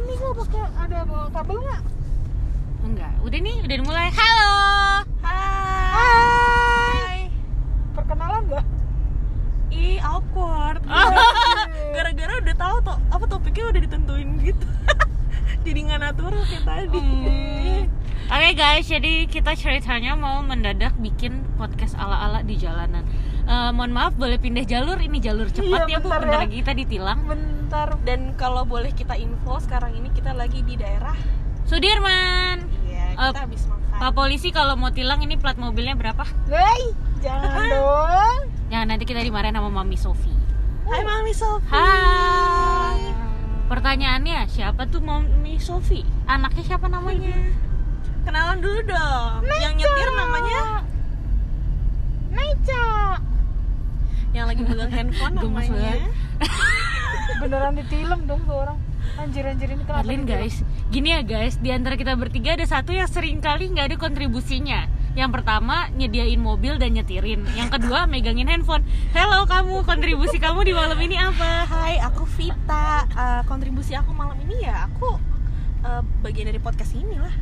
ini nggak pakai ada bawa kabel nggak Enggak, udah nih, udah mulai. Halo. Hai perkenalan nggak Ih awkward Gara-gara udah tahu tuh apa topiknya udah ditentuin gitu Jadi nggak natural kayak tadi Hmm. Oke guys, jadi kita ceritanya mau mendadak bikin podcast ala-ala di jalanan. Eh, mohon maaf, boleh pindah jalur. Ini jalur cepat Iya, ya bu. bentar ya. lagi kita ditilang. Dan kalau boleh kita info sekarang ini kita lagi di daerah Sudirman. Iya kita habis makan Pak polisi kalau mau tilang ini plat mobilnya berapa? Hei, jangan dong Ya nanti kita dimarahin sama Mami Sofi. Hai Mami Sofi Hai. Pertanyaannya siapa tuh Mami Sofi? Anaknya siapa namanya? Kenalan dulu dong Yang nyetir namanya Neca Yang lagi megang handphone namanya. beneran ditilam dong tuh orang anjir anjir ini kenapa Adlin ditilam? guys, gini ya guys, di antara kita bertiga ada satu yang sering kali nggak ada kontribusinya. Yang pertama nyediain mobil dan nyetirin. Yang kedua megangin handphone. Hello kamu, kontribusi kamu di malam ini apa? Hai aku Vita Eh, Kontribusi aku malam ini ya Aku eh, bagian dari podcast ini lah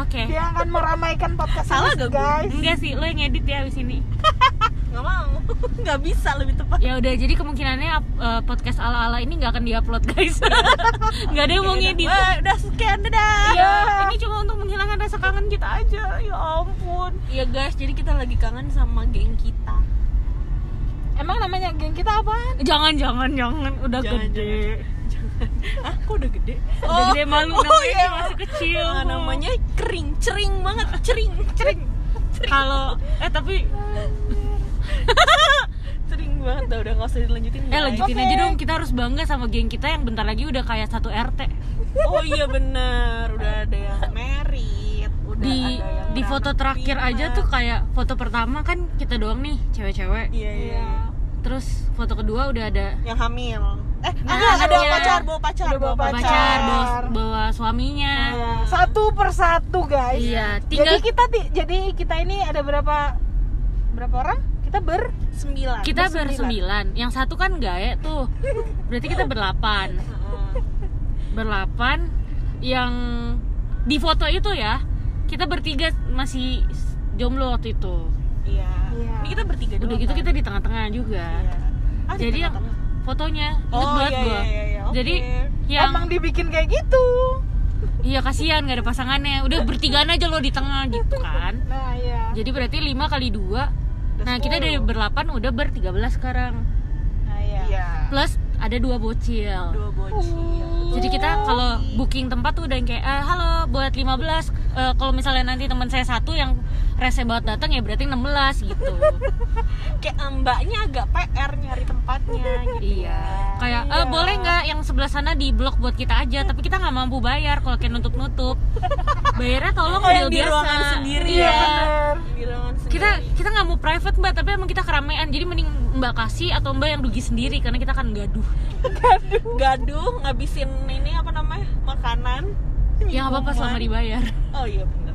Oke. dia akan meramaikan podcast Salah ini, gak guys Enggak sih, lo yang edit ya abis ini. Nggak mau Nggak bisa lebih tepat Ya udah, jadi kemungkinannya uh, podcast ala-ala ini nggak akan diupload guys. Nggak ada yang mau ngedit. Wah, udah sekian dadah Iya, ini cuma untuk menghilangkan rasa kangen kita aja. Ya ampun. Iya guys, jadi kita lagi kangen sama geng kita. emang namanya geng kita apaan Jangan, jangan, jangan. Udah Jangan, gede. Ah, kok udah gede? Udah gede malu oh, namanya iya. masih kecil. Ah, namanya kering, cering banget, cering, cering, Kalau eh tapi cering banget. Udah, udah nggak usah dilanjutin. eh lanjutin Oke. aja dong. Kita harus bangga sama geng kita yang bentar lagi udah kayak satu RT. Oh iya bener, udah ada yang merit, udah Di ada yang di foto terakhir aja tuh kayak foto pertama kan kita doang nih cewek-cewek. Iya iya. Terus foto kedua udah ada Yang hamil. Eh, Nah, enggak, ada iya. pacar, bawa pacar, Udah bawa bawa pacar. pacar, bawa, Pacar. bawa suaminya. satu persatu guys Iya, jadi tinggal kita ti- jadi kita ini ada berapa berapa orang kita ber Sembilan. kita bersembilan. bersembilan. Yang satu kan gae tuh. Berarti kita berlapan. Heeh. Berlapan yang di foto itu ya kita bertiga masih jomblo waktu itu. Iya. Iya. Ini kita bertiga Udah doang, gitu kan? kita di tengah-tengah juga. Iya. Ah, di Jadi yang tengah-tengah. fotonya Oh banget iya, gua. iya, iya, iya. Oke. Jadi yang emang dibikin kayak gitu iya kasihan nggak ada pasangannya. Udah bertigaan aja lo di tengah gitu kan. nah iya Jadi berarti 5 kali 2 Nah kita dari 10. berlapan udah ber 13 sekarang nah iya, Iya. Plus ada dua bocil Dua bocil. Jadi kita kalau booking tempat tuh udah yang kayak eh, Halo buat 15 Eh, Kalau misalnya nanti teman saya satu yang rese banget datang ya berarti 16 gitu kayak mbaknya agak PR nyari tempatnya gitu. Iya Kayak Iya. eh, boleh nggak yang sebelah sana di blok buat kita aja Tapi kita nggak mampu bayar kalau kayak nutup-nutup Bayarnya tolong Oh, yang di biasa ruangan sendiri Iya ya. bener Di ruangan sendiri. kita kita nggak mau private mbak tapi emang kita keramaian jadi mending mbak kasih atau mbak yang rugi sendiri karena kita kan gaduh gaduh ngabisin ini apa namanya makanan. ya nggak apa-apa selama dibayar Oh iya benar.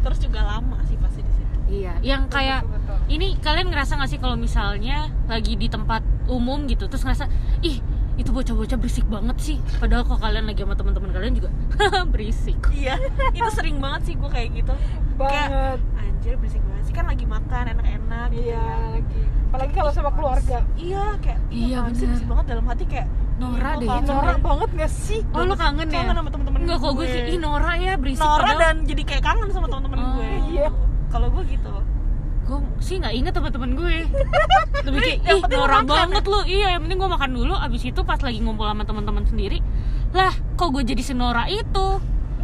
Terus juga lama sih pasti di situ. iya yang kayak Betul, betul. ini kalian ngerasa nggak sih kalau misalnya lagi di tempat umum gitu terus ngerasa ih itu bocah-bocah berisik banget sih padahal kalau kalian lagi sama teman-teman kalian juga berisik Iya, itu sering banget sih gue kayak gitu. banget Anjir berisik banget sih kan lagi makan enak-enak gitu iya ya. lagi apalagi kalau sama keluarga Iya kayak Iya, sih bener. berisik banget dalam hati kayak Nora deh, norak banget gak sih? Oh lu kangen ya? Kangen sama temen-temen Enggak kok gue. sih ih Nora ya berisik Nora padahal. dan jadi kayak kangen sama temen-temen Oh. gue. Iya. Kalau gue gitu. gue sih nggak inget teman-teman gue. Lebih kayak ih norak makan, banget lu. Iya yang penting gue makan dulu abis itu pas lagi ngumpul sama teman-teman sendiri. Lah kok gue jadi senora itu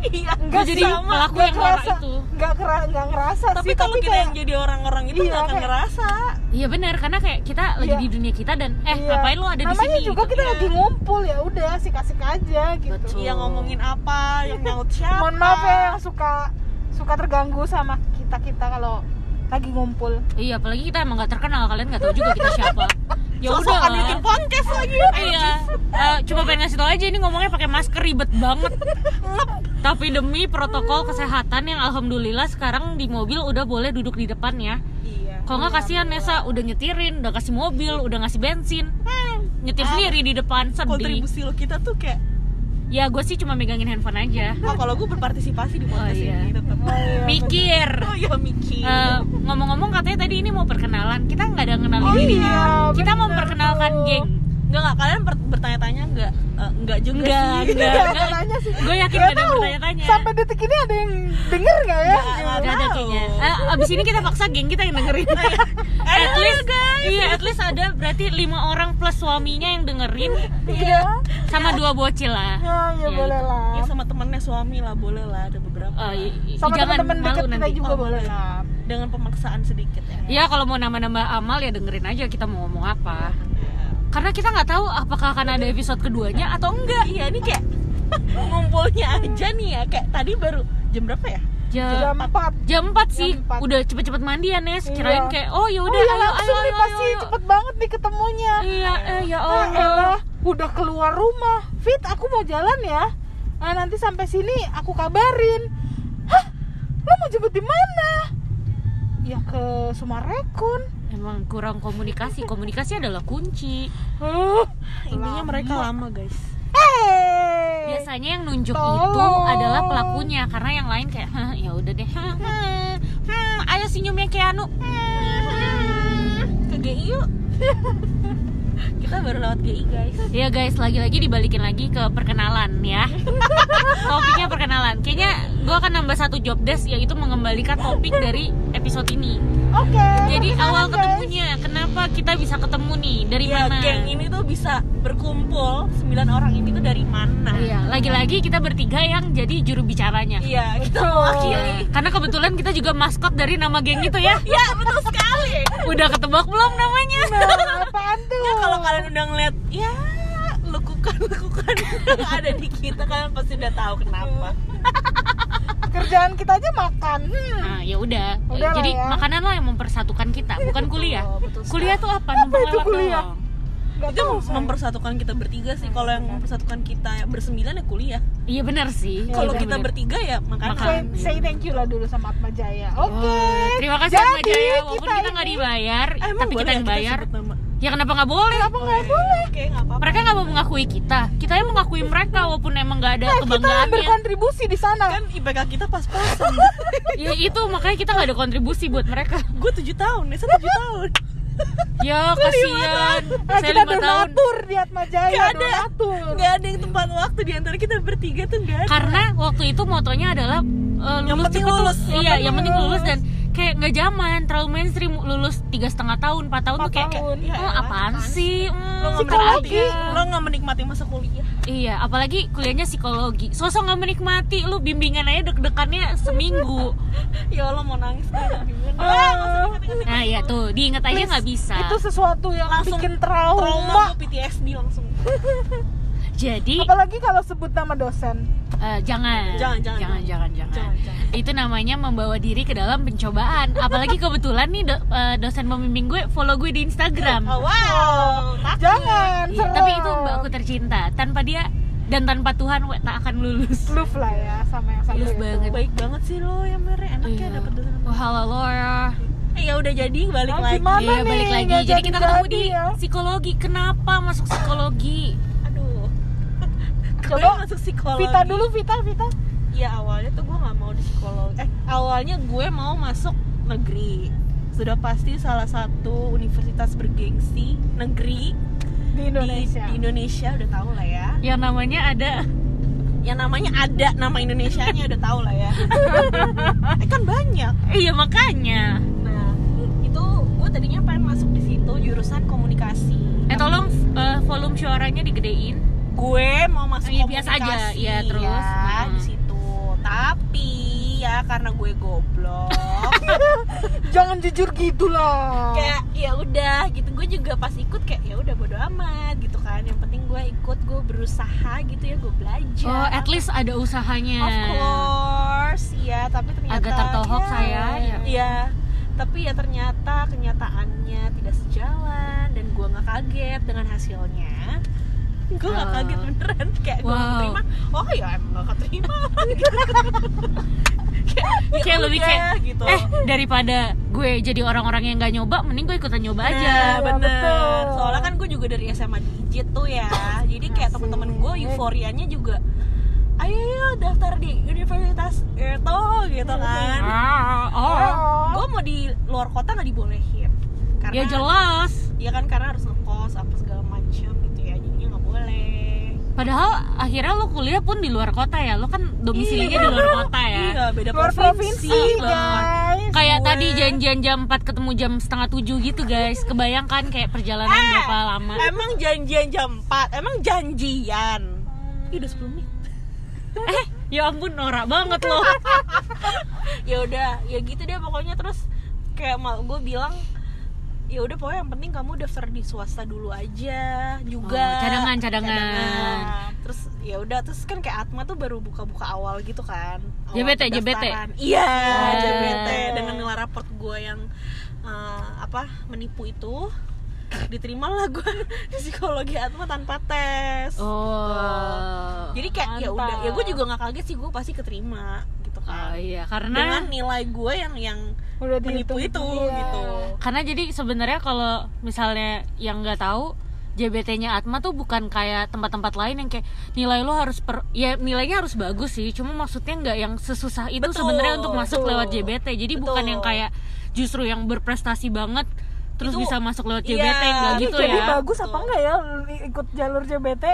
Iya, Enggak jadi sih, pelaku nggak yang norak kerasa- itu. nggak kera nggak ngerasa tapi sih kalau kita kayak yang jadi orang-orang itu Iya, nggak akan kayak- ngerasa. iya benar karena kayak kita lagi Iya. di dunia kita dan eh iya. ngapain lu ada di namanya sini juga gitu. kita Iya. lagi ngumpul ya udah asik-asik aja gitu Betul. Iya ngomongin apa, yang nyaut siapa. mohon maaf ya yang suka suka terganggu sama kita kita kalau lagi ngumpul iya apalagi kita emang nggak terkenal kalian nggak tahu juga kita siapa ya udah lah. bikin podcast lagi. iya Eh, cuma pengen ngasih tau aja ini ngomongnya pakai masker ribet banget tapi demi protokol kesehatan yang alhamdulillah sekarang di mobil udah boleh duduk di depan ya Iya. kalau nggak kasihan Nesa udah nyetirin udah kasih mobil udah ngasih bensin nyetir Ah. sendiri di depan sedih Kontribusi lo kita tuh kayak Ya gue sih cuma megangin handphone aja. Oh, kalau gue berpartisipasi di podcast Oh, iya. ini tetap. Oh, iya, Mikir. Oh ya Miki. Eh, ngomong-ngomong katanya tadi ini mau perkenalan. Kita nggak ada kenalin Oh diri. iya, Kita mau tuh. geng. Enggak enggak kalian ber- bertanya-tanya enggak? Eh, enggak juga Enggak, sih. enggak. Nggak ada nanya sih. Gue yakin Nggak gak ada yang tahu. bertanya-tanya. Sampai detik ini ada yang denger nggak ya? Nggak, nggak Gak ada kayaknya. Eh, abis ini kita paksa geng kita yang dengerin. at least, iya, at least ada berarti lima orang plus suaminya yang dengerin Iya. sama dua bocil lah. Ya, ya, Ya, boleh itu. lah. Ya sama temennya suami lah boleh lah ada beberapa. Oh, i- i- Sama jangan teman-teman malu kita nanti. juga Oh, boleh lah. Dengan pemaksaan sedikit ya. Ya kalau mau nambah-nambah amal ya dengerin aja kita mau ngomong apa. Karena kita nggak tahu apakah akan ada episode keduanya atau enggak. Iya ini kayak ngumpulnya aja nih ya kayak tadi baru jam berapa ya? Jam, Jam 4 jam 4 sih. Jam empat. Udah cepet-cepet mandian Nes. Iya. Kirain kayak oh ya Oh udah iya ayo ayo ayo. pasti ayo. cepet banget nih ketemunya. Iya, eh ya Ah, Allah. elah, udah keluar rumah. Fit, aku mau jalan ya. Ah, nanti sampai sini aku kabarin. Hah? Lo mau jemput di mana? Ya ke Sumarekon. Emang kurang komunikasi. Komunikasi adalah kunci. Huh, Intinya lama. mereka lama guys. Hey. Biasanya yang nunjuk Tolong. itu adalah pelakunya karena yang lain kayak "Hah, ya udah deh. Hmm, hmm, hmm, ayo senyumnya Keanu. Hmm. Ke GI yuk. Kita baru lewat GI guys. Ya guys, lagi-lagi dibalikin lagi ke perkenalan ya. Topiknya perkenalan. Kayaknya gue akan nambah satu job desk yaitu mengembalikan topik dari episode ini. Oke. Jadi perkenalan, awal guys. ketemunya, kenapa kita bisa ketemu nih? Dari ya, mana? geng ini tuh bisa berkumpul 9 orang ini tuh dari mana? Iya, lagi-lagi kita bertiga yang jadi juru bicaranya. Iya, kita mewakili. Karena kebetulan kita juga maskot dari nama geng itu ya. Ya, betul sekali. Udah ketebak belum namanya? Nah, apaan tuh? Ya kalau kalian udah ngeliat ya lekukan-lekukan yang ada di kita kalian pasti udah tahu kenapa. kerjaan kita aja makan. Hmm. Nah, ya udah. Jadi ya. makanan lah yang mempersatukan kita, bukan kuliah. Oh, betul. Kuliah tuh apa? Numpang itu lewat kuliah? doang. Nggak itu tahu, saya. mempersatukan kita bertiga sih. Kalau yang mempersatukan kita bersembilan ya kuliah. Iya benar sih. Kalau Iya, kita benar. bertiga ya makan. Makan. Say, say thank you lah dulu sama Atma Jaya. Oke. Oh, terima kasih Atma Jadi, Jaya walaupun kita kita nggak dibayar, Eh, tapi kita ya bayar. sebut nama? Ya kenapa nggak boleh? Kenapa nggak boleh? Oke, nggak apa-apa. Mereka nggak mau mengakui kita, kita yang mengakui mereka walaupun emang nggak ada Nah, kita kebanggaannya. berkontribusi di sana. kan IPK kita pas-pasan. Ya itu makanya kita nggak ada kontribusi buat mereka. gue tujuh tahun, Nesa tujuh tahun. Ya kasihan, Nah, saya kita lima tahun. donatur di Atma Jaya, Gak ada, donatur. gak ada yang tempat waktu di antara kita bertiga tuh gak ada. Karena waktu itu motonya adalah uh, Yang lulus penting cepet tuh. lulus, yang Iya, penting yang penting lulus lulus. dan kayak nggak zaman, terlalu mainstream lulus tiga setengah tahun, empat tahun tuh Empat kayak, tahun. kayak, Ya "Oh, elah, apaan apaan sih? Hmm, lo nggak psikologi. menikmati, lo nggak menikmati masa kuliah. Iya, apalagi kuliahnya psikologi. Sosok nggak menikmati, lu bimbingan aja deg-degannya seminggu. Ya Allah mau nangis usah ingat-ingat. Nah ya tuh, diinget aja nggak bisa. Itu sesuatu yang Langsung bikin trauma trauma. PTSD langsung. Jadi Apalagi kalau sebut nama dosen. Eh, jangan, Jangan, jangan, jangan, jangan, jangan. Jangan, jangan. Itu namanya membawa diri ke dalam pencobaan. Apalagi kebetulan nih do- eh, dosen pembimbing gue follow gue di Instagram. Oh wow, takut. Jangan, serem. tapi itu mbakku tercinta. Tanpa dia dan tanpa Tuhan we tak akan lulus. Love lah ya sama yang satu Love itu. banget. Baik banget sih lo ya Mere, enak ya Iya. dapet dosen. Oh, halo Laura. Eh ya udah jadi balik Ah, lagi. Iya balik lagi. Nggak Jadi kita ketemu di ya. psikologi. Kenapa masuk psikologi? Coba masuk psikologi. Vita dulu, Vita, Vita. Iya awalnya tuh gue nggak mau di psikologi. Eh awalnya gue mau masuk negeri. Sudah pasti salah satu universitas bergengsi negeri Di Indonesia. Di, di Indonesia udah tahu lah ya. Yang namanya ada Yang namanya ada nama Indonesianya udah tahu lah ya. eh kan banyak. Iya makanya. Nah itu gue tadinya pengen masuk di situ jurusan komunikasi. Eh tolong eh, volume suaranya digedein. Gue mau masuk Iya, biasa aja. Iya, terus. ya, Hmm. di situ tapi ya karena gue goblok Jangan jujur gitu lah. kayak ya udah gitu gue juga pas ikut kayak ya udah bodo amat gitu kan yang penting gue ikut gue berusaha gitu ya gue belajar Oh, at least ada usahanya. of course ya tapi ternyata Agak tertohok ya, saya, ya. ya tapi ya ternyata kenyataannya tidak sejalan dan gue nggak kaget dengan hasilnya gue nggak Oh. kaget beneran kayak gue Wow. terima oh ya emang nggak keterima kayak, ya Kayak lebih kayak gitu eh daripada gue jadi orang-orang yang nggak nyoba, mending gue ikutan nyoba aja. Nah, bener. betul. Soalnya kan gue juga dari SMA di IJIT tuh ya jadi kayak teman-teman gue euforianya juga ayo ayo daftar di universitas itu gitu kan Ah, oh. Oh. gue mau di luar kota nggak dibolehin karena Ya jelas. ya kan karena harus ngekos apa segala macam gitu ya jadinya nggak boleh Padahal akhirnya lo kuliah pun di luar kota ya. Lo kan domisilinya di luar kota ya. iya beda Luar provinsi, provinsi, guys. Kayak Gue- tadi janjian jam 4 ketemu jam setengah 7 gitu guys. Kebayangkan kayak perjalanan Eh, berapa lama. emang janjian jam 4 emang janjian Ih, udah 10 menit Eh, ya ampun norak banget lo. ya udah ya gitu deh pokoknya terus kayak mal gue bilang ya udah pokoknya yang penting kamu daftar di swasta dulu aja juga. Oh, cadangan, cadangan. terus ya udah terus kan kayak Atma tuh baru buka-buka awal gitu kan. Awal JBT, pendaftaran. iya Oh. JBT. Dengan nilai raport gue yang eh, apa menipu itu diterima lah gue di psikologi Atma tanpa tes. Oh. jadi kayak ya udah ya gue juga nggak kaget sih gue pasti keterima gitu Oh kan iya, dengan karena nilai gue yang yang Udah menipu itu iya. gitu karena jadi sebenarnya kalau misalnya yang nggak tahu JBT-nya Atma tuh bukan kayak tempat-tempat lain yang kayak nilai lo harus per ya nilainya harus bagus sih cuma maksudnya nggak yang sesusah itu sebenarnya untuk masuk betul. lewat JBT jadi bukan Betul. yang kayak justru yang berprestasi banget terus Itu- bisa masuk lewat iya, JBT nggak Ini gitu jadi ya bagus apa enggak ya ikut jalur JBT?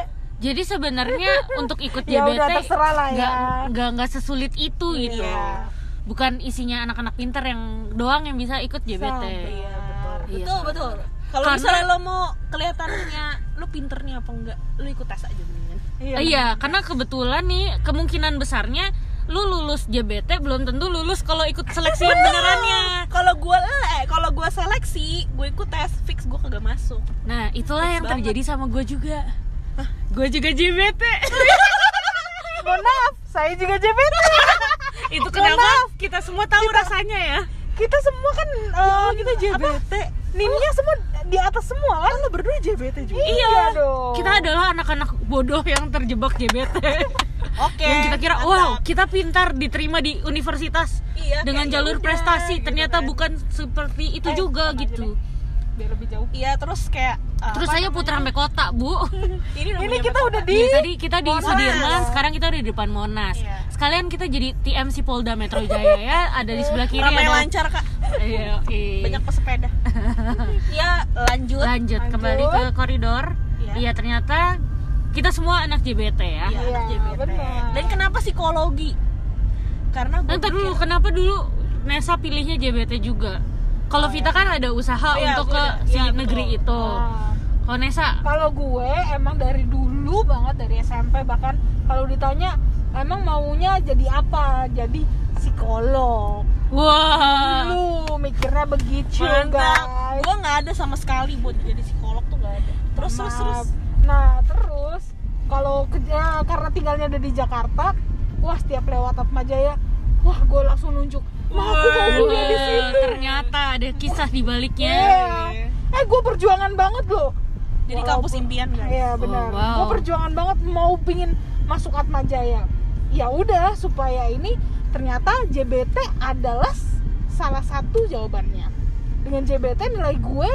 jadi sebenarnya untuk ikut Ya JBT udah terserah lah ya. nggak nggak nggak sesulit itu gitu Iya. Bukan isinya anak-anak pinter yang doang yang bisa ikut JBT iya betul Iya, betul sama. betul kalau Karena- misalnya lo mau kelihatannya lo pinternya apa enggak lo ikut tes aja mendingan Iya. Iya, karena kebetulan nih kemungkinan besarnya lu lulus JBT belum tentu lulus kalau ikut seleksi yang benerannya. kalau gue eh kalau gue seleksi gue ikut tes fix gue kagak masuk Nah, itulah Fix yang banget. terjadi sama gue juga. Gue juga JBT. Mohon maaf, saya juga JBT. Itu kenapa kita semua tahu rasanya ya. kita semua kan eh, kita JBT nimnya semua di atas semua kan? lo berdua JBT juga Iya dong. Kita adalah anak-anak bodoh yang terjebak JBT. oke yang kita kira, mantap. wow, kita pintar diterima di universitas Iya, dengan jalur prestasi. gitu Ternyata kan. bukan seperti itu Eh, juga gitu. Biar lebih jauh. iya terus kayak uh, Terus saya putar sampai kota, Bu. ini, udah Ini nyampe kita kota. udah di Iya, tadi kita di Monas. Sudirman, sekarang kita udah di depan Monas. Iya. Sekalian kita jadi TMC Polda Metro Jaya ya, ada di sebelah kiri ramai ada lancar kak Iya, oke. banyak pesepeda ya lanjut Lanjut kembali ke koridor. Iya. Iya, ternyata kita semua anak JBT ya. Iya, anak Iya, JBT. benar. dan kenapa psikologi karena gue Ntar dulu, kenapa dulu Nesa pilihnya JBT juga? Kalau Vita kan ada usaha Iya, untuk ke si iya, negeri betul. itu. Nah, Kalau Nesa, kalau gue emang dari dulu banget dari SMP bahkan kalau ditanya emang maunya jadi apa? Jadi psikolog. wah, Dulu mikirnya begitu, mantap guys. gue nggak ada sama sekali buat jadi psikolog tuh nggak ada terus terus terus Maaf. Nah, terus kalau ke- ya, karena tinggalnya ada di Jakarta, wah setiap lewat Atma Jaya, wah gue langsung nunjuk, wah aku mau kuliah di ternyata ada kisah di baliknya. Iya. Eh, gue perjuangan banget loh. jadi Walaupun- kampus impian guys Iya benar. Oh, wow. Gue perjuangan banget mau pingin masuk Atma Jaya. Ya udah supaya ini ternyata JBT adalah salah satu jawabannya. Dengan JBT nilai gue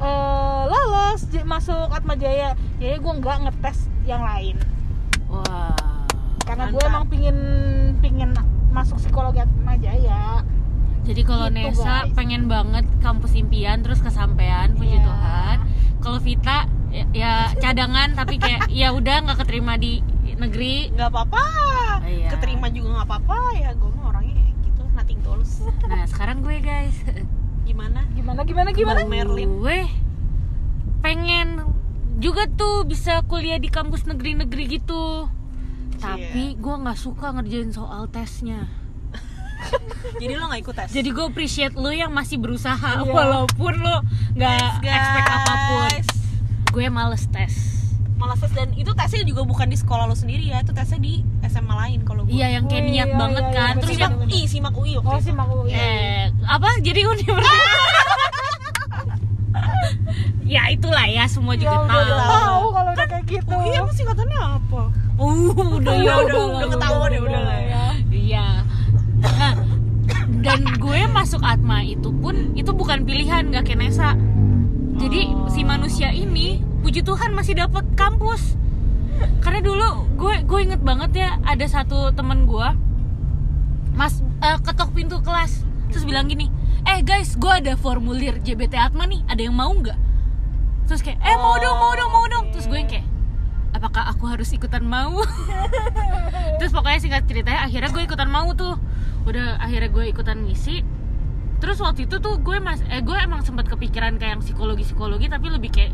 eh, lolos j- masuk Atma Jaya. Jadi gue nggak ngetes yang lain. Wah. Karena gue emang pingin pingin masuk psikologi Atma Jaya. Jadi kalau Gitu, Nesa guys. pengen banget kampus impian terus kesampaian puji Iya. Tuhan. Kalau Vita ya, ya cadangan tapi kayak ya udah nggak keterima di negeri. nggak apa-apa Iya. keterima juga nggak apa-apa ya gue mah orangnya gitu nothing tulus Nah sekarang gue guys, gimana Gimana gimana gimana? Bang Merlin gue pengen juga tuh bisa kuliah di kampus negeri-negeri gitu. Tapi gue nggak suka ngerjain soal tesnya. jadi lo nggak ikut tes Jadi gue appreciate lo yang masih berusaha Iya. walaupun lo nggak Guys. expect apa pun. Gue males tes. malah tes dan itu tesnya juga bukan di sekolah lo sendiri ya itu tesnya di SMA lain kalau gue Iya yang kayak Oh, niat iya, banget iya, kan. iya, Terus simak UI simak UI Oh itu. mau ya. eh apa jadi universitas ya itulah ya semua Ya juga udah tahu tahu kalau udah kayak gitu. UI emang singkatannya apa uh udah ya udah, udah ketahuan ya, udah lah ya. iya. Nah dan gue masuk Atma itu pun itu bukan pilihan gak kayak Nesa jadi Oh. si manusia ini puji Tuhan masih dapet kampus. Karena dulu gue gue inget banget ya ada satu temen gue mas eh, ketok pintu kelas. Terus bilang gini eh guys gue ada formulir JBT Atma nih ada yang mau nggak? Terus kayak eh mau dong mau dong mau dong. Terus gue yang kayak apakah aku harus ikutan mau? Terus pokoknya singkat ceritanya akhirnya gue ikutan mau tuh. Udah akhirnya gue ikutan ngisi. Terus waktu itu tuh gue mas eh gue emang sempat kepikiran kayak yang psikologi psikologi tapi lebih kayak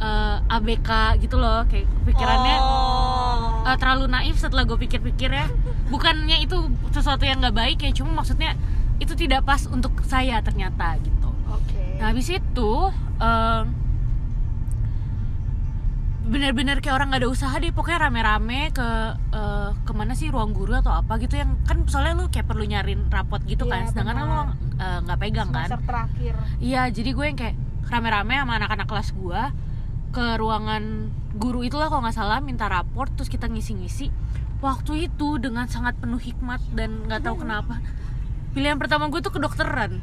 eh, ABK gitu loh kayak pikirannya Oh. eh, terlalu naif setelah gue pikir-pikir ya bukannya itu sesuatu yang nggak baik ya cuma maksudnya itu tidak pas untuk saya ternyata gitu. Oke. nah habis itu em, bener-bener kayak orang nggak ada usaha deh pokoknya rame-rame ke eh, ke mana sih ruang guru atau apa gitu yang kan soalnya lu kayak perlu nyariin rapot gitu kan Iya, sedangkan kan lu eh, nggak pegang kan terakhir. Iya, jadi gue yang kayak rame-rame sama anak-anak kelas gue ke ruangan guru itulah kalau nggak salah minta raport terus kita ngisi-ngisi. Waktu itu dengan sangat penuh hikmat dan nggak tahu kenapa pilihan pertama gue tuh kedokteran.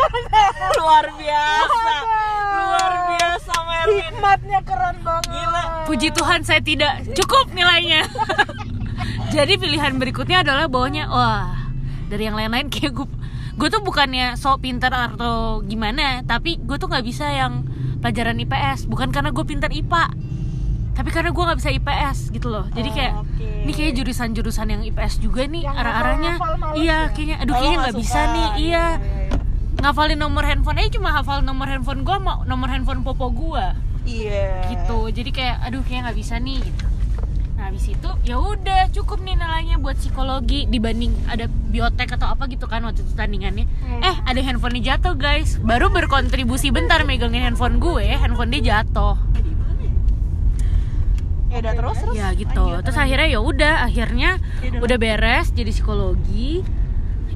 luar biasa luar biasa Merlin Hikmatnya keren banget. Gila. Puji Tuhan saya tidak cukup nilainya. jadi pilihan berikutnya adalah bawahnya wah dari yang lain-lain kayak gue gue tuh bukannya sok pintar atau gimana tapi gue tuh nggak bisa yang pelajaran IPS bukan karena gue pintar IPA tapi karena gue nggak bisa IPS gitu loh jadi kayak Oh, oke. ini kayak jurusan-jurusan yang IPS juga nih arah-arahnya iya ya? kayaknya aduh kayaknya nggak bisa nih iya iya. Ngafalin nomor handphone. Aja cuma hafal nomor handphone gue sama nomor handphone popo gue iya. Gitu. Jadi kayak aduh kayak nggak bisa nih. Gitu. Nah habis itu ya udah cukup nih nilainya buat psikologi dibanding ada biotek atau apa gitu kan waktu itu tandingannya. Hmm. eh ada handphonenya jatuh guys. Baru berkontribusi bentar megangin handphone gue handphone dia jatuh. Ya? Udah terus terus. Ya gitu. Lanjut. terus akhirnya ya udah akhirnya Ya udah. udah beres jadi psikologi.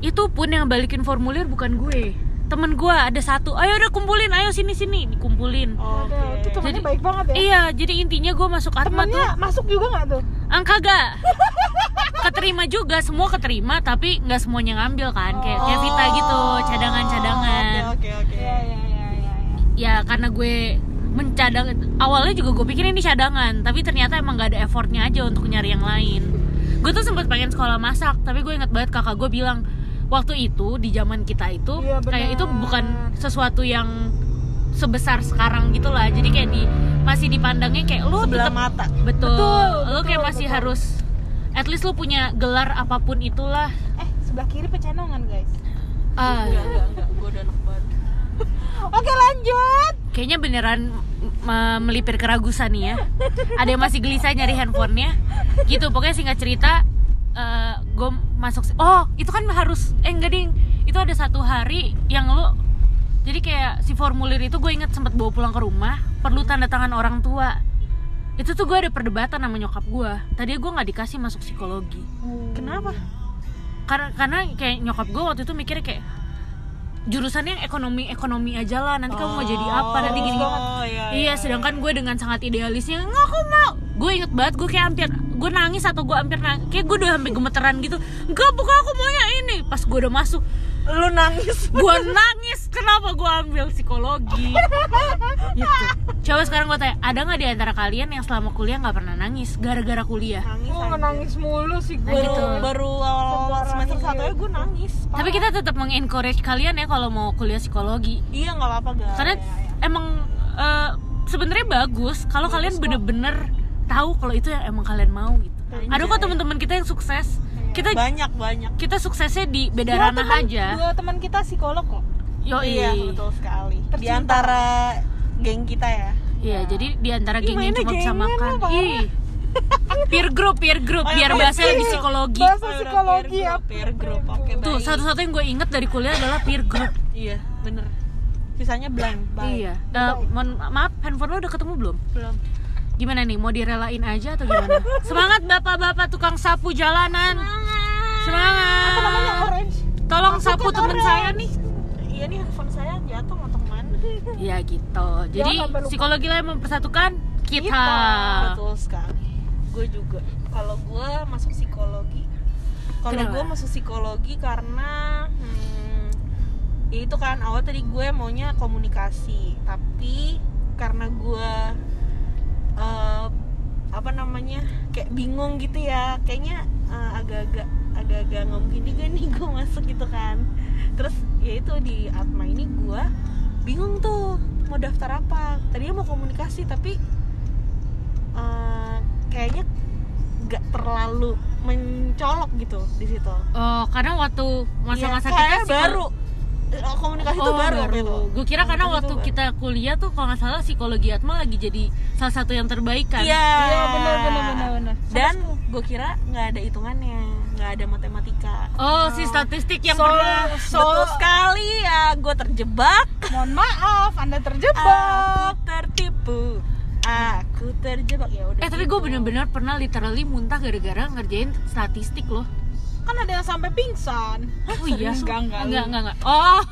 Itu pun yang balikin formulir bukan gue temen gue ada satu ayo udah kumpulin ayo sini sini dikumpulin Oke. Aduh, itu temennya Jadi- baik banget ya. iya jadi intinya gue masuk atma tuh Temennya masuk juga nggak tuh? angka gak keterima juga semua keterima tapi nggak semuanya ngambil kan kayak kayak Vita gitu cadangan-cadangan Oh, Oke oke Iya oke. iya iya iya. ya karena gue mencadang awalnya juga gue pikir ini cadangan tapi ternyata emang gak ada effortnya aja untuk nyari yang lain gue tuh sempet pengen sekolah masak tapi gue inget banget kakak gue bilang waktu itu di zaman kita itu Iya, kayak itu bukan sesuatu yang sebesar sekarang gitu lah jadi kayak di masih dipandangnya kayak lu Sebelah tetap mata. betul, Betul, lu kayak betul, masih betul. harus at least lu punya gelar apa pun itulah Eh sebelah kiri pecenongan guys. ah Enggak enggak enggak. Gue udah enak banget. Oke lanjut. kayaknya beneran me- melipir keragusan nih ya ada yang masih gelisah nyari handphonenya gitu pokoknya singkat cerita gue masuk oh itu kan harus eh enggak ding. Itu ada satu hari yang lo jadi kayak si formulir itu gue inget sempet bawa pulang ke rumah perlu tanda tangan orang tua. Itu tuh gue ada perdebatan sama nyokap gue tadi gue nggak dikasih masuk psikologi. Kenapa? karena karena kayak nyokap gue waktu itu mikirnya kayak jurusannya ekonomi ekonomi aja lah nanti kamu mau jadi apa nanti gini Oh iya. Iya, sedangkan gue dengan sangat idealisnya nggak aku mau. Gue inget banget gue kayak hampir gue nangis atau gue hampir nangis, kayak gue udah hampir gemeteran gitu. Enggak, bukan aku maunya ini. Pas gue udah masuk, lu nangis. gue nangis. Kenapa gue ambil psikologi? gitu. Coba sekarang gue tanya, ada nggak di antara kalian yang selama kuliah nggak pernah nangis gara-gara kuliah? nangis. Gue aja. nangis mulu sih gue. Baru gitu. baru awal semester satu ya gue nangis. Tapi kita tetap mengencourage kalian ya kalau mau kuliah psikologi. Iya nggak apa-apa guys. Karena emang eh, sebenarnya bagus kalau kalian bener-bener tahu kalau itu yang emang kalian mau gitu. Anjay. Ada kok teman-teman kita yang sukses. Kita banyak banyak. kita suksesnya di beda Dua ranah teman, aja. dua teman kita psikolog kok. Yo Iya betul sekali. Di Tercinta. antara geng kita ya. Iya, jadi di antara geng yang cuma bisa makan. Ih. Peer group, peer group, Oh, biar iya, bahasa di group. psikologi. Bahasa psikologi peer ya. group, peer group. Oke, Tuh, baik. satu-satu yang gue inget dari kuliah adalah peer group. Iya, bener. Sisanya blank. Baik. Iya. Eh, mohon maaf, handphone lo udah ketemu belum? Belum. Gimana nih, mau direlain aja atau gimana? Semangat bapak-bapak tukang sapu jalanan. Semangat. Apa namanya orange? Tolong Masukkan sapu temen orange. saya nih. Iya nih handphone saya jatuh atau ke mana? Ya gitu. Jadi lupa. psikologi lah yang mempersatukan kita. Betul sekali. Gue juga. Kalau gue masuk psikologi, kalau gue masuk psikologi karena hmm, ya itu kan awal tadi gue maunya komunikasi, tapi karena gue namanya kayak bingung gitu ya. Kayaknya eh, agak-agak agak-agak nggak mungkin juga nih gue masuk gitu kan. Terus ya itu di Atma ini gue bingung tuh mau daftar apa. Tadinya mau komunikasi tapi eh, kayaknya nggak terlalu mencolok gitu di situ. Oh, karena waktu masa-masa Iya, kita psikolo- baru Eh, komunikasi itu Oh, baru, gitu Gue kira karena Komunikasi waktu baru. kita kuliah tuh kalau nggak salah psikologi Atma lagi jadi salah satu yang terbaik kan. Iya. Iya benar benar benar benar. Dan gue kira nggak ada hitungannya, nggak ada matematika. Oh, si statistik yang So- pernah so- Betul sekali ya, gue terjebak. Mohon maaf, Anda Aku terjebak. tertipu. Aku terjebak ya udah. Eh tapi gue gitu. bener-bener pernah literally muntah gara-gara ngerjain statistik loh. Kan ada yang sampai pingsan. Oh iya, Enggak, enggak. enggak, enggak, enggak. Oh,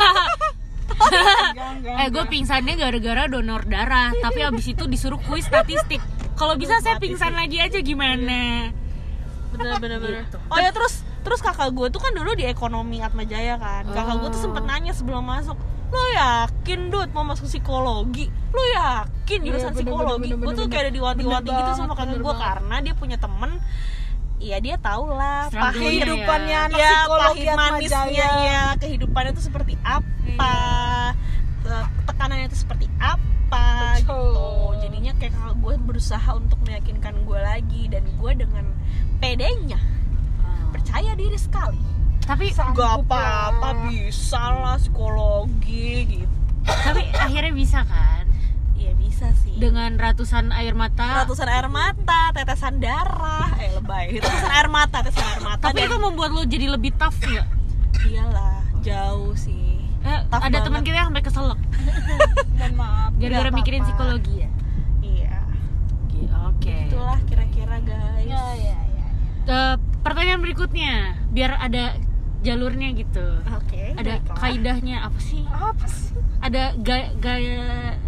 Enggak, enggak. eh gue pingsannya gara-gara donor darah, tapi abis itu disuruh kuis statistik. Kalau bisa saya pingsan lagi aja gimana? bener bener bener. Gitu. Oh ya terus terus kakak gue tuh kan dulu di ekonomi Atma Jaya kan. Kakak gue tuh Oh. sempet nanya sebelum masuk. Lo yakin Dut mau masuk psikologi? Lo yakin Iya, jurusan bener, psikologi? Gue tuh kayak ada diwati-wati Bener gitu sama kakak gue karena dia punya temen Iya dia tau lah Struggle-nya pahit ya. Kehidupannya anak ya psikologi manisnya ya kehidupannya tuh seperti apa Iya. Te- tekanannya itu seperti apa Betul. gitu jadinya kayak kakak gue berusaha untuk meyakinkan gue lagi dan gue dengan pedenya percaya diri sekali Tapi Sanggup gak lah. apa-apa bisa lah psikologi gitu tapi akhirnya bisa kan iya bisa sih dengan ratusan air mata. ratusan air mata tetesan darah eh lebay tetesan air mata tetesan air mata Tapi dan itu membuat lo jadi lebih tough nggak? iyalah jauh sih Eh, Tough ada teman kita yang sampai keselak Mohon maaf. gara-gara Nggak mikirin psikologi ya. iya Oke. itulah kira-kira guys Ya ya ya. Eh, pertanyaan berikutnya, biar ada jalurnya gitu. oke Ada baiklah. kaidahnya apa sih? Apa sih? Ada ga- gaya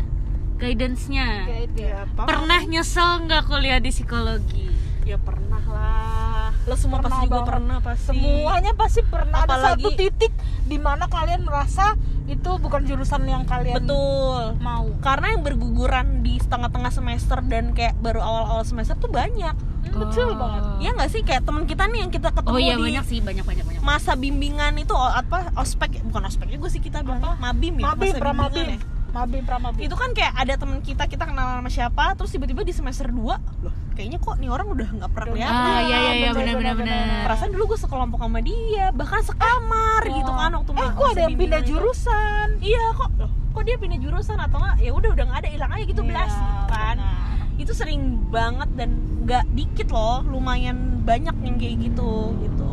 guidance-nya. Dia. ya, apa? Pernah nyesel nggak kuliah di psikologi? ya pernah lah lo semua Pernah pasti juga banget. pernah pasti Semuanya pasti pernah ada Apalagi- satu titik di mana kalian merasa itu bukan jurusan yang kalian betul mau. karena yang berguguran di setengah-tengah semester dan kayak baru awal-awal semester tuh banyak Betul banget. Iya nggak sih kayak teman kita nih yang kita ketemu Oh iya di banyak sih, banyak banyak banyak. masa bimbingan itu apa ospek bukan ospek juga sih kita bilangnya mabim ya Mabim, masa pramabim. bimbingan ya. Mabim, pramabim. itu kan kayak ada teman kita kita kenal sama siapa terus tiba-tiba di semester 2 loh. kayaknya kok nih orang udah nggak pernah lihat Ah iya iya iya benar benar benar. perasaan dulu gue sekelompok sama dia bahkan sekamar gitu kan waktu eh kok ada yang pindah bimbingan itu. jurusan? Iya kok loh, kok dia pindah jurusan atau enggak ya udah udah nggak ada hilang aja gitu Iya, belas gitu kan. Benar. itu sering banget dan nggak dikit loh lumayan banyak yang kayak gitu gitu.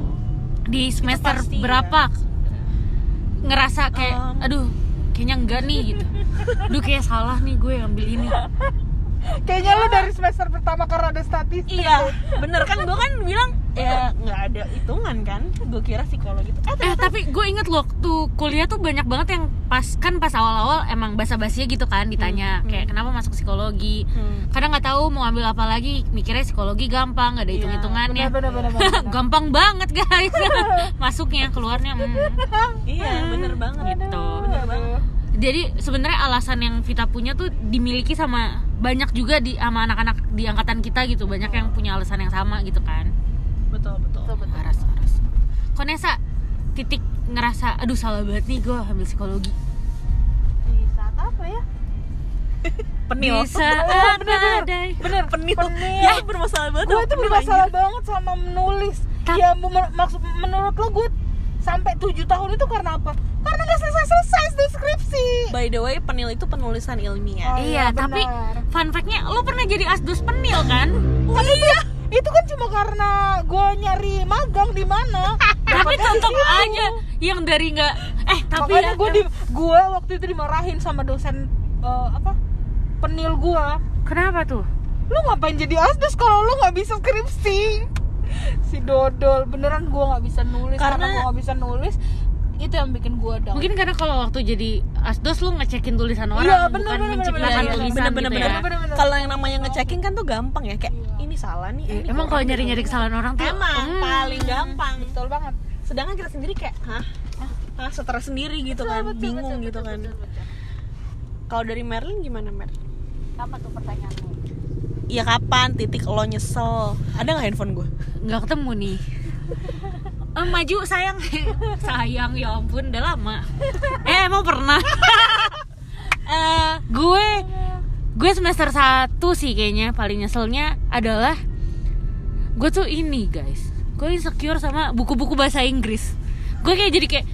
Di semester pasti, ya. berapa? Ngerasa kayak Um, aduh kayaknya enggak nih gitu. Duh kayak salah nih gue ambil ini. kayaknya lu dari semester pertama karena ada statistik iya bener kan gue kan bilang ya nggak ada hitungan kan gue kira psikologi itu eh Eh tapi gue inget loh waktu kuliah tuh banyak banget yang pas kan pas awal-awal emang basa-basinya gitu kan ditanya Hmm, kayak kenapa masuk psikologi. Hmm. Kadang nggak tahu mau ambil apa lagi, mikirnya psikologi gampang, nggak ada Iya, hitung-hitungannya. benar benar benar benar. gampang banget guys masuknya keluarnya hmm. iya bener banget Gitu. bener banget jadi sebenarnya alasan yang Vita punya tuh dimiliki sama banyak juga di sama anak-anak di angkatan kita gitu banyak yang punya alasan yang sama gitu kan betul betul. Waras waras Konesa titik ngerasa aduh salah banget nih gue ambil psikologi. Di saat apa ya? Penil. Di saat Oh, bener, bener. bener penil, Penil. ya bermasalah banget gue penil, bermasalah banget sama menulis. Tapi- ya maksud menurut lo gue sampai tujuh tahun itu karena apa? Karena gak selesai selesai deskripsi. By the way penil itu penulisan ilmiah. Oh, iya iya, tapi benar. fun factnya lo pernah jadi asdos penil kan? Tapi iya itu kan cuma karena gue nyari magang di mana tapi tetap aja yang dari nggak eh tapi makanya ya- gue di gue waktu itu dimarahin sama dosen eh, apa penil gue kenapa tuh lu ngapain jadi asdos kalau lu nggak bisa skripsi si dodol beneran gue nggak bisa nulis karena, Karena- gue nggak bisa nulis itu yang bikin gue down Mungkin karena kalau waktu jadi asdos lu ngecekin tulisan orang Iya, bener, bukan bener, menciptakan bener, bener, tulisan bener, gitu bener, ya. bener. Bener-bener. kalau yang namanya ngechecking kan tuh gampang ya kayak Iya. Ini salah nih eh, ini Emang kalau nyari-nyari gitu. kesalahan orang tuh emang hmm. paling gampang. Betul banget. Sedangkan kita sendiri kayak hah? Hah? Stres sendiri gitu kan Betul, betul, bingung betul, gitu betul, kan. betul, betul. kalau dari Merlin gimana Mer? Apa tuh pertanyaanmu ya kapan? Titik lo nyesel. Ada nggak handphone gue nggak ketemu nih. Eh, maju sayang. Sayang ya ampun udah lama. Eh emang pernah? Eh, gue gue semester 1 sih kayaknya paling nyeselnya adalah gue tuh ini guys. Gue insecure sama buku-buku bahasa Inggris. Gue kayak jadi kayak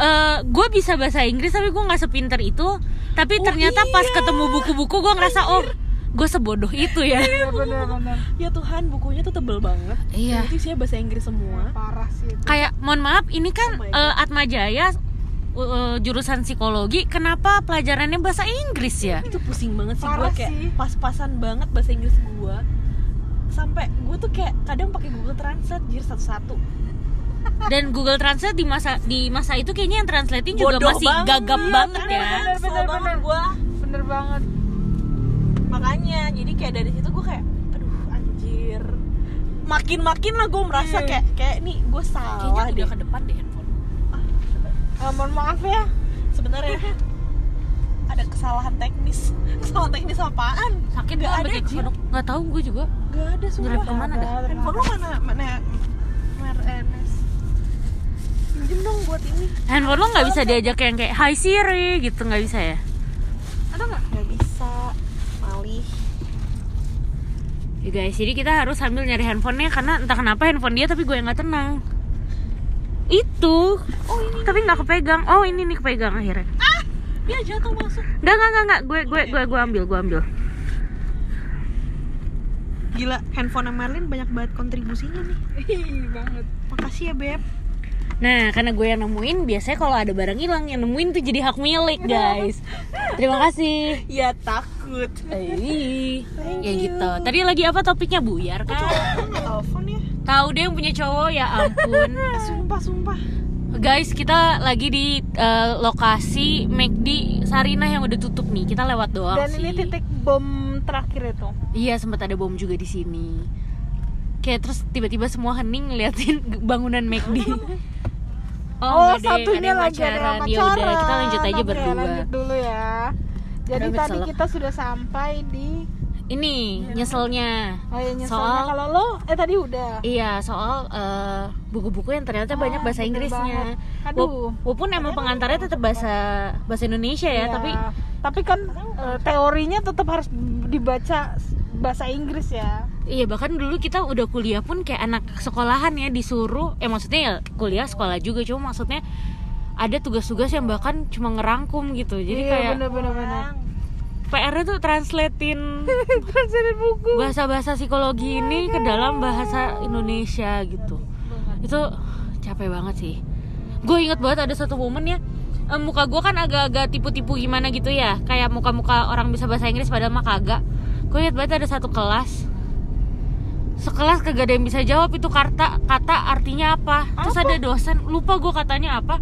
eh gue bisa bahasa Inggris tapi gue nggak sepinter itu. Tapi Oh, ternyata pas iya. ketemu buku-buku gue ngerasa oh gue sebodoh itu ya. Bener-bener ya Tuhan bukunya tuh tebel banget. Iya. itu sih bahasa Inggris semua. Parah sih itu. kayak mohon maaf ini kan Oh my eh, Atma Jaya eh, jurusan psikologi kenapa pelajarannya bahasa Inggris ya? Itu pusing banget sih gue kayak pas-pasan banget bahasa Inggris gue sampai gue tuh kayak kadang pakai Google Translate jir satu-satu. Dan Google Translate di masa di masa itu kayaknya yang translating juga Bodoh masih banget. gagap Iya, banget kan? ya. Bener, bener, banget bener. gue bener banget. Makanya jadi kayak dari situ gue kayak aduh anjir. Makin-makin lah gue merasa Iya. kayak kayak nih gue kayaknya salah udah deh. ke depan deh Eh, mohon maaf ya. Sebenarnya ada kesalahan teknis. Kesalahan teknis apaan? Sakit Nggak gak ada, ada Jir. nggak tahu gue juga. Gak ada sumpah. Ke mana dah? Ada, handphone lo mana? Mana mer Enes. Pinjem dong buat ini. Handphone lo nggak bisa diajak yang kayak Hi Siri gitu nggak bisa ya? Ada nggak? Nggak bisa. Malih. Ya guys jadi kita harus sambil nyari handphonenya karena entah kenapa handphone dia tapi gue yang nggak tenang itu oh ini tapi nggak kepegang oh ini nih kepegang akhirnya dia jatuh masuk Enggak, enggak, enggak, enggak. Gue, gue, gue, gue ambil, gue ambil. gila handphone Merlin banyak banget kontribusinya nih Ih, banget makasih ya beb Nah, karena gue yang nemuin, biasanya kalau ada barang hilang, yang nemuin tuh jadi hak milik, guys. Terima kasih. ya takut Eh, Thank ya you. gitu. Tadi lagi apa topiknya buyar kan? nggak telepon ya Tahu deh yang punya cowok ya ampun. Sumpah sumpah Guys, kita lagi di eh, lokasi McD Sarinah yang udah tutup nih. Kita lewat doang dan sih. ini titik bom terakhir itu Iya, sempat ada bom juga di sini. Kayak terus tiba-tiba semua hening ngeliatin bangunan McD. oh, deh, satunya yang lagi ada pacaran. Ya udah, kita lanjut aja berdua. lanjut dulu ya jadi Udah, tadi selek. kita sudah sampai di Ini nyeselnya. oh ya nyeselnya Soal- kalau lo eh tadi udah Iya, soal eh, buku-buku yang ternyata Ah, banyak bahasa Inggrisnya. banget. Aduh. Walaupun emang pengantarnya tetap bahasa bahasa Indonesia ya, Iya. tapi tapi kan eh, teorinya tetap harus dibaca bahasa Inggris ya iya bahkan dulu kita udah kuliah pun kayak anak sekolahan ya disuruh, eh maksudnya ya kuliah sekolah juga cuma maksudnya ada tugas-tugas yang bahkan cuma ngerangkum gitu. Jadi iya, kayak bener bener bener PR-nya tuh translatein translate buku. bahasa-bahasa psikologi ini ke dalam bahasa Indonesia gitu. itu capek banget sih. Gue inget banget ada satu momen ya eh, muka gue kan agak-agak tipu-tipu gimana gitu ya. Kayak muka-muka orang bisa bahasa Inggris padahal mah kagak. Gue inget banget ada satu kelas. Sekelas kagak ada yang bisa jawab itu kata kata artinya apa. Terus Apa? ada dosen lupa gue katanya apa.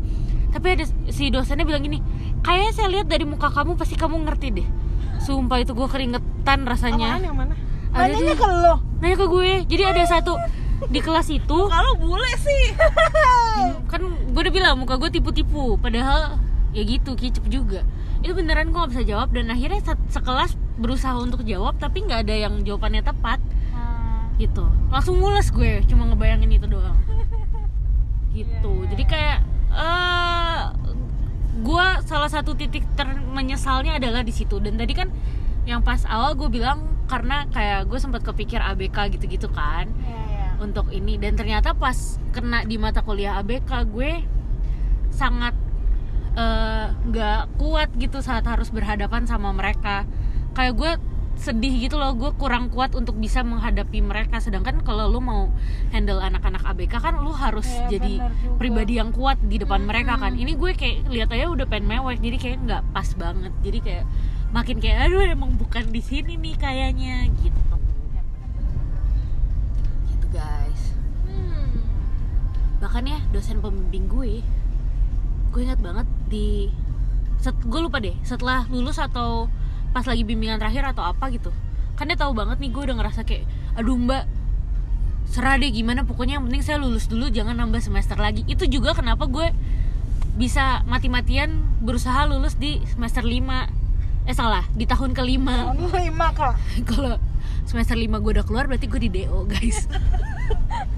Tapi ada si dosennya bilang gini kayaknya saya lihat dari muka kamu pasti kamu ngerti deh sumpah itu gue keringetan rasanya. Apaan yang mana? Ada nanyanya di- ke lo. Nanya ke gue. Jadi ada satu di kelas itu. Kalau bule sih. Kan gue udah bilang muka gue tipu-tipu. Padahal ya gitu kicep juga. Itu beneran gue gak bisa jawab. Dan akhirnya se- sekelas berusaha untuk jawab tapi nggak ada yang jawabannya tepat. Gitu. Langsung mules gue. Cuma ngebayangin itu doang. Gitu. Jadi kayak eh gue salah satu titik ter menyesalnya adalah di situ. Dan tadi kan yang pas awal gue bilang karena kayak gue sempat kepikir ABK gitu-gitu kan Iya, iya. untuk ini. Dan ternyata pas kena di mata kuliah ABK gue sangat eh, nggak kuat gitu saat harus berhadapan sama mereka. Kayak gue sedih gitu loh gue kurang kuat untuk bisa menghadapi mereka. Sedangkan kalau lu mau handle anak-anak ABK kan lu harus Iya, jadi pribadi yang kuat di depan mereka kan. Ini gue kayak lihat aja udah pengen mewek jadi kayak nggak pas banget. Jadi kayak makin kayak aduh emang bukan di sini nih kayaknya gitu. Gitu guys. Hmm. bahkan ya dosen pembimbing gue gue ingat banget di set, gue lupa deh setelah lulus atau pas lagi bimbingan terakhir atau apa gitu. Kan dia tahu banget nih gue udah ngerasa kayak aduh mbak serah deh gimana? Pokoknya yang penting saya lulus dulu jangan nambah semester lagi. Itu juga kenapa gue bisa mati-matian berusaha lulus di semester 5 eh salah di tahun kelima. Tahun lima kak. Kalau semester 5 gue udah keluar berarti gue di DO guys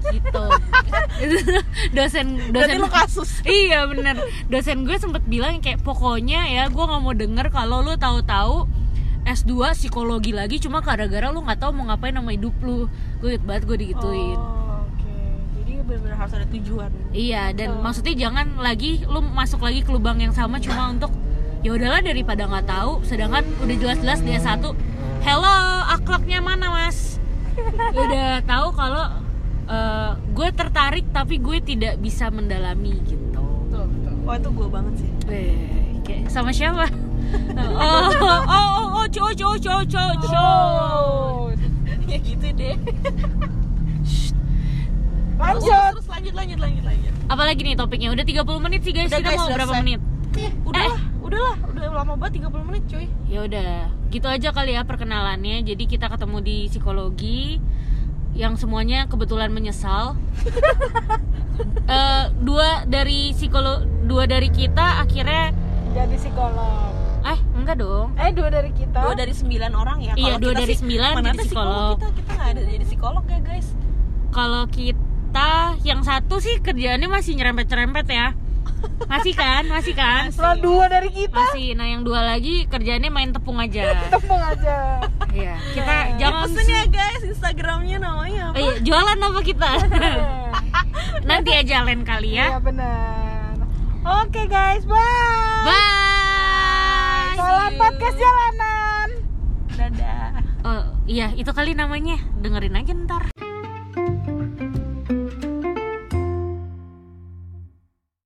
gitu dosen Berarti dosen lu kasus. iya bener dosen gue sempet bilang kayak pokoknya ya gue nggak mau denger kalau lu tahu-tahu S2 psikologi lagi cuma gara-gara lu nggak tahu mau ngapain sama hidup lu gue banget gue digituin Oh, oke. Jadi benar-benar harus ada tujuan. Iya, dan maksudnya jangan lagi lu masuk lagi ke lubang yang sama cuma untuk ya udahlah daripada nggak tahu, sedangkan udah jelas-jelas dia satu, hello akhlaknya mana mas? udah tahu kalau eh, gue tertarik tapi gue tidak bisa mendalami gitu. Betul, betul. Wah itu gue banget sih. Eh, kayak sama siapa? oh, oh, oh, oh, cowok, cowok, cowok, cowok, cowok. ya gitu deh. Lanjut. Terus lanjut lanjut lanjut lanjut. Apalagi nih topiknya? Udah 30 menit sih guys. Udah, Kita guys, mau berapa selesai. menit? Udah lah, udah lah, udah lama banget 30 menit cuy. ya udah gitu aja kali ya perkenalannya jadi kita ketemu di psikologi yang semuanya kebetulan menyesal Eh, dua dari psikolo dua dari kita akhirnya Jadi psikolog. eh enggak dong Eh, dua dari kita. Dua dari sembilan orang ya. Iya, Kalau dua kita dari sih, sembilan mana jadi ada psikolog. Kita kita nggak ada jadi psikolog ya guys. kalau kita yang satu sih kerjaannya masih nyerempet nyerempet ya masih kan masih kan Nah, dua dari kita. masih nah yang dua lagi kerjaannya main tepung aja Tepung aja. Iya kita jangan Pesen ya guys, Instagramnya namanya apa? Eh, jualan apa kita nanti aja lain kali Iya ya benar. Oke guys, bye. bye Salam podcast jalanan. Dadah. Oh iya itu kali namanya dengerin aja ntar